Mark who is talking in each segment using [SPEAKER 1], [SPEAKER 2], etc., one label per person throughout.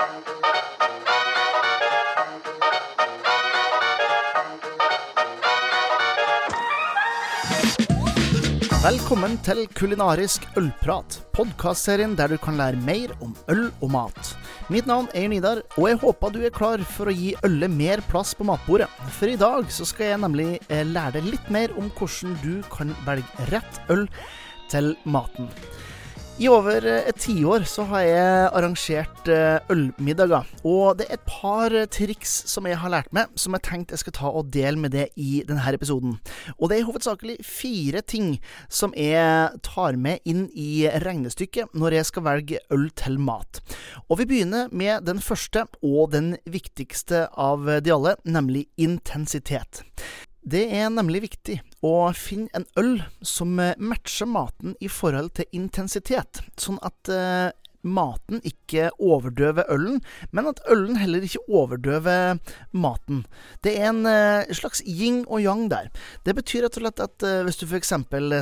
[SPEAKER 1] Velkommen til Kulinarisk ølprat, podkastserien der du kan lære mer om øl og mat. Mitt navn er Nidar, og jeg håper du er klar for å gi ølet mer plass på matbordet. For i dag så skal jeg nemlig eh, lære deg litt mer om hvordan du kan velge rett øl til maten. I over eh, et tiår så har jeg arrangert eh, ølmiddager, og det er et par triks som jeg har lært meg, som jeg tenkte jeg skal ta og dele med det i denne episoden. Og det er hovedsakelig fire ting som jeg tar med inn i regnestykket når jeg skal velge øl til mat. Og vi begynner med den første og den viktigste av de alle, nemlig intensitet. Det er nemlig viktig å finne en øl som eh, matcher maten i forhold til intensitet, sånn at eh, maten ikke overdøver ølen, men at ølen heller ikke overdøver maten. Det er en eh, slags yin og yang der. Det betyr rett og slett at eh, hvis du f.eks.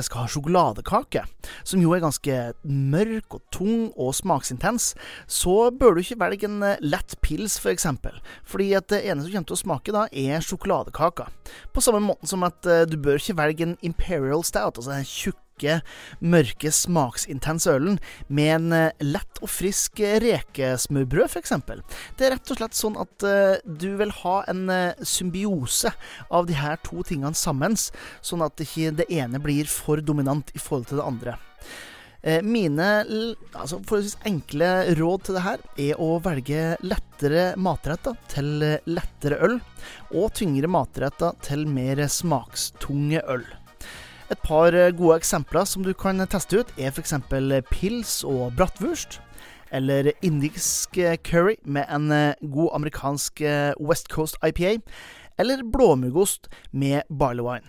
[SPEAKER 1] skal ha sjokoladekake, som jo er ganske mørk og tung og smaksintens, så bør du ikke velge en uh, lett pils, f.eks. For. Fordi at det eneste som kommer til å smake da, er sjokoladekaka. På samme måte som at du bør ikke velge en Imperial Stout, altså den tjukke, mørke, smaksintense ølen med en eh, lett og frisk eh, rekesmørbrød, f.eks. Det er rett og slett sånn at du vil ha en symbiose av de her to tingene sammen, sånn at ikke det ene blir for dominant i forhold til det andre. Mine altså forholdsvis enkle råd til det her er å velge lettere matretter til lettere øl, og tyngre matretter til mer smakstunge øl. Et par eh, gode eksempler som du kan teste ut, er f.eks. pils og bratwurst. Eller indisk eh, curry med en eh, god amerikansk West Coast IPA. Eller blåmuggost med barley wine.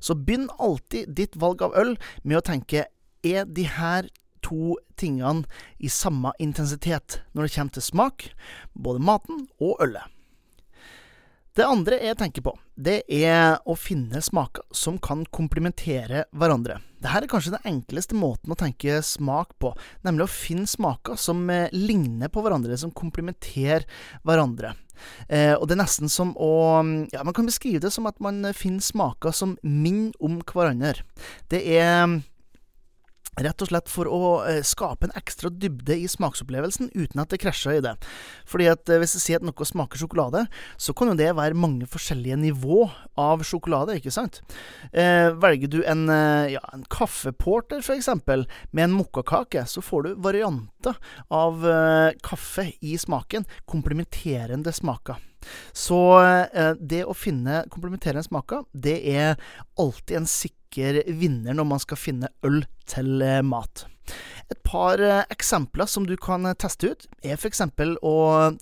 [SPEAKER 1] Så begynn alltid ditt valg av øl med å tenke er de her to tingene i samme intensitet når det kommer til smak, både maten og ølet. Det andre jeg tenker på, det er å finne smaker som kan komplementere hverandre. Dette er kanskje den enkleste måten å tenke smak på, nemlig å finne smaker som eh, ligner på hverandre, som komplementerer hverandre. Eh, og det er nesten som å Ja, man kan beskrive det som at man finner smaker som minner om hverandre. Det er Rett og slett for å eh, skape en ekstra dybde i smaksopplevelsen uten at det krasjer i det. Fordi at eh, Hvis jeg sier at noe smaker sjokolade, så kan jo det være mange forskjellige nivå av sjokolade, ikke sant? Eh, velger du en, eh, ja, en kaffeporter, f.eks., med en mokkakake, så får du varianter av eh, kaffe i smaken. Komplementerende smaker. Så eh, det å finne komplementerende smaker, det er alltid en sikker vinner når man skal finne øl til eh, mat. Et par eh, eksempler som du kan teste ut, er f.eks. å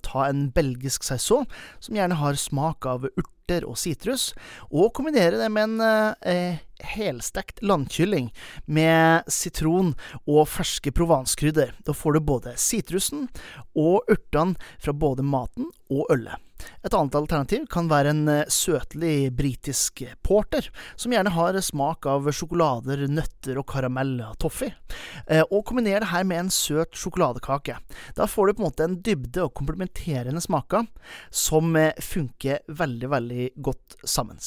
[SPEAKER 1] ta en belgisk saison, som gjerne har smak av urter og sitrus, og kombinere det med en eh, helstekt landkylling med sitron og ferske provanskrydder. Da får du både sitrusen og urtene fra både maten og ølet. Et annet alternativ kan være en eh, søtlig britisk porter, som gjerne har smak av sjokolader, nøtter og karamell og toffee. Eh, og kombiner det her med en søt sjokoladekake. Da får du på en måte en dybde og komplementerende smaker som eh, funker veldig, veldig godt sammen.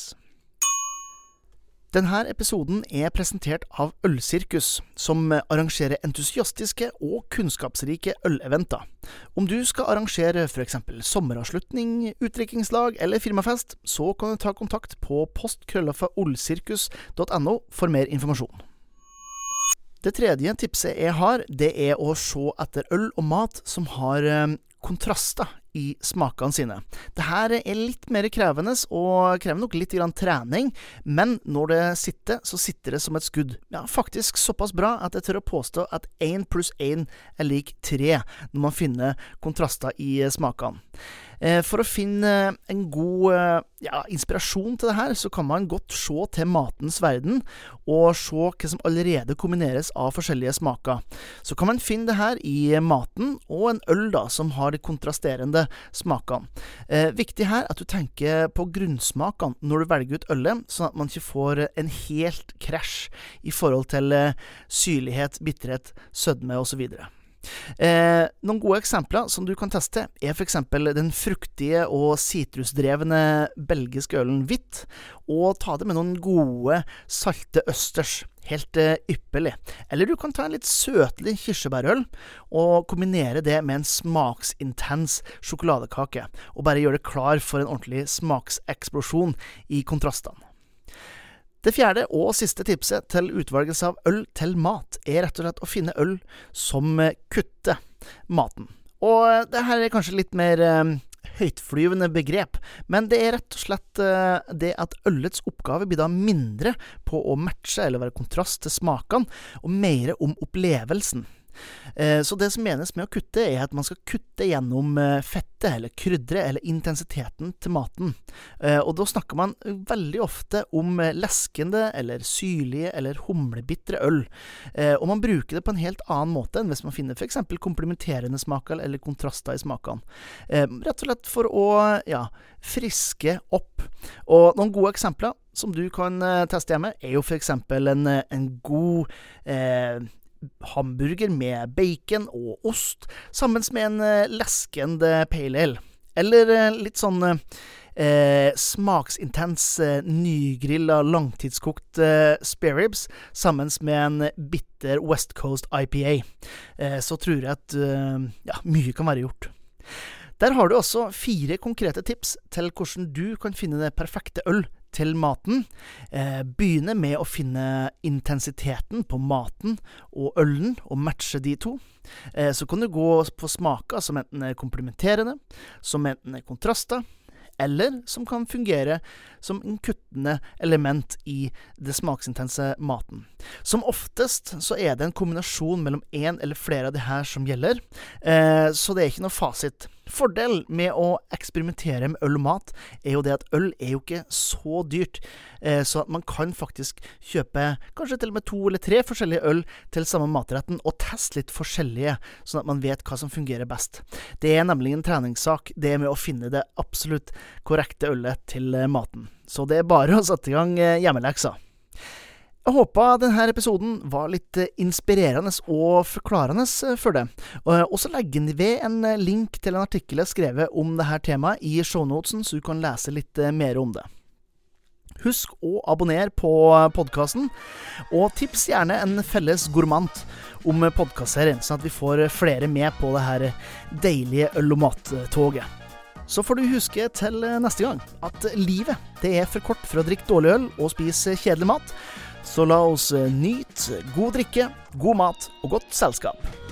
[SPEAKER 1] Denne episoden er presentert av Ølsirkus, som arrangerer entusiastiske og kunnskapsrike øleventer. Om du skal arrangere f.eks. sommeravslutning, utdrikkingslag eller firmafest, så kan du ta kontakt på postkrøllafaolsirkus.no for mer informasjon. Det tredje tipset jeg har, det er å se etter øl og mat som har eh, kontraster i smakene sine. Dette er litt mer krevende, og krever nok litt trening, men når det sitter, så sitter det som et skudd. Ja, faktisk såpass bra at jeg tør å påstå at én pluss én er lik tre når man finner kontraster i smakene. Eh, for å finne en god eh, ja, inspirasjon til det her, så kan man godt se til matens verden, og se hva som allerede kombineres av forskjellige smaker. Så kan man finne det her i maten, og en øl da, som har de kontrasterende smakene. Eh, viktig her at du tenker på grunnsmakene når du velger ut ølet, sånn at man ikke får en helt krasj i forhold til eh, syrlighet, bitterhet, sødme osv. Eh, noen gode eksempler som du kan teste, er f.eks. den fruktige og sitrusdrevne belgiske ølen hvitt, og ta det med noen gode, salte østers. Helt eh, ypperlig. Eller du kan ta en litt søtlig kirsebærøl og kombinere det med en smaksintens sjokoladekake, og bare gjøre det klar for en ordentlig smakseksplosjon i kontrastene. Det fjerde og siste tipset til utvalgelse av øl til mat er rett og slett å finne øl som kutter maten. Og det her er kanskje litt mer eh, høytflyvende begrep, men det er rett og slett eh, det at ølets oppgave blir da mindre på å matche eller være kontrast til smakene, og mer om opplevelsen. Eh, så det som menes med å kutte, er at man skal kutte gjennom eh, fettet, eller krydderet, eller intensiteten til maten. Eh, og da snakker man veldig ofte om leskende, eller syrlige, eller humlebitre øl. Og man bruker det på en helt annen måte enn hvis man finner f.eks. komplementerende smaker eller kontraster i smakene. Rett og slett for å ja, friske opp. Og noen gode eksempler som du kan teste hjemme, er jo f.eks. En, en god eh, hamburger med bacon og ost, sammen med en eh, leskende pale ale. Eller eh, litt sånn eh, smaksintens eh, nygrilla langtidskokt eh, spareribs sammen med en bitter West Coast IPA. Eh, så tror jeg at eh, ja, mye kan være gjort. Der har du også fire konkrete tips til hvordan du kan finne det perfekte øl til maten. Eh, begynne med å finne intensiteten på maten og ølen, og matche de to. Eh, så kan du gå på smaker som enten er komplementerende, som enten er kontraster, eller som kan fungere som en kuttende element i det smaksintense maten. Som oftest så er det en kombinasjon mellom én eller flere av de her som gjelder, eh, så det er ikke noe fasit. Fordel med å eksperimentere med øl og mat, er jo det at øl er jo ikke så dyrt, eh, så at man kan faktisk kjøpe kanskje til og med to eller tre forskjellige øl til samme matretten, og teste litt forskjellige, sånn at man vet hva som fungerer best. Det er nemlig en treningssak, det med å finne det absolutt korrekte ølet til eh, maten. Så det er bare å sette i gang eh, hjemmeleksa. Jeg håpa denne episoden var litt eh, inspirerende og forklarende eh, for deg. Og så legger vi ved en eh, link til en artikkel jeg skrevet om dette temaet i shownotesen, så du kan lese litt mer om det. Husk å abonnere på podkasten, og tips gjerne en felles gourmand om podkastserien, sånn at vi får flere med på det her deilige øl- og mattoget. Så får du huske til neste gang at livet det er for kort for å drikke dårlig øl og spise kjedelig mat. Så la oss eh, nyte god drikke, god mat og godt selskap.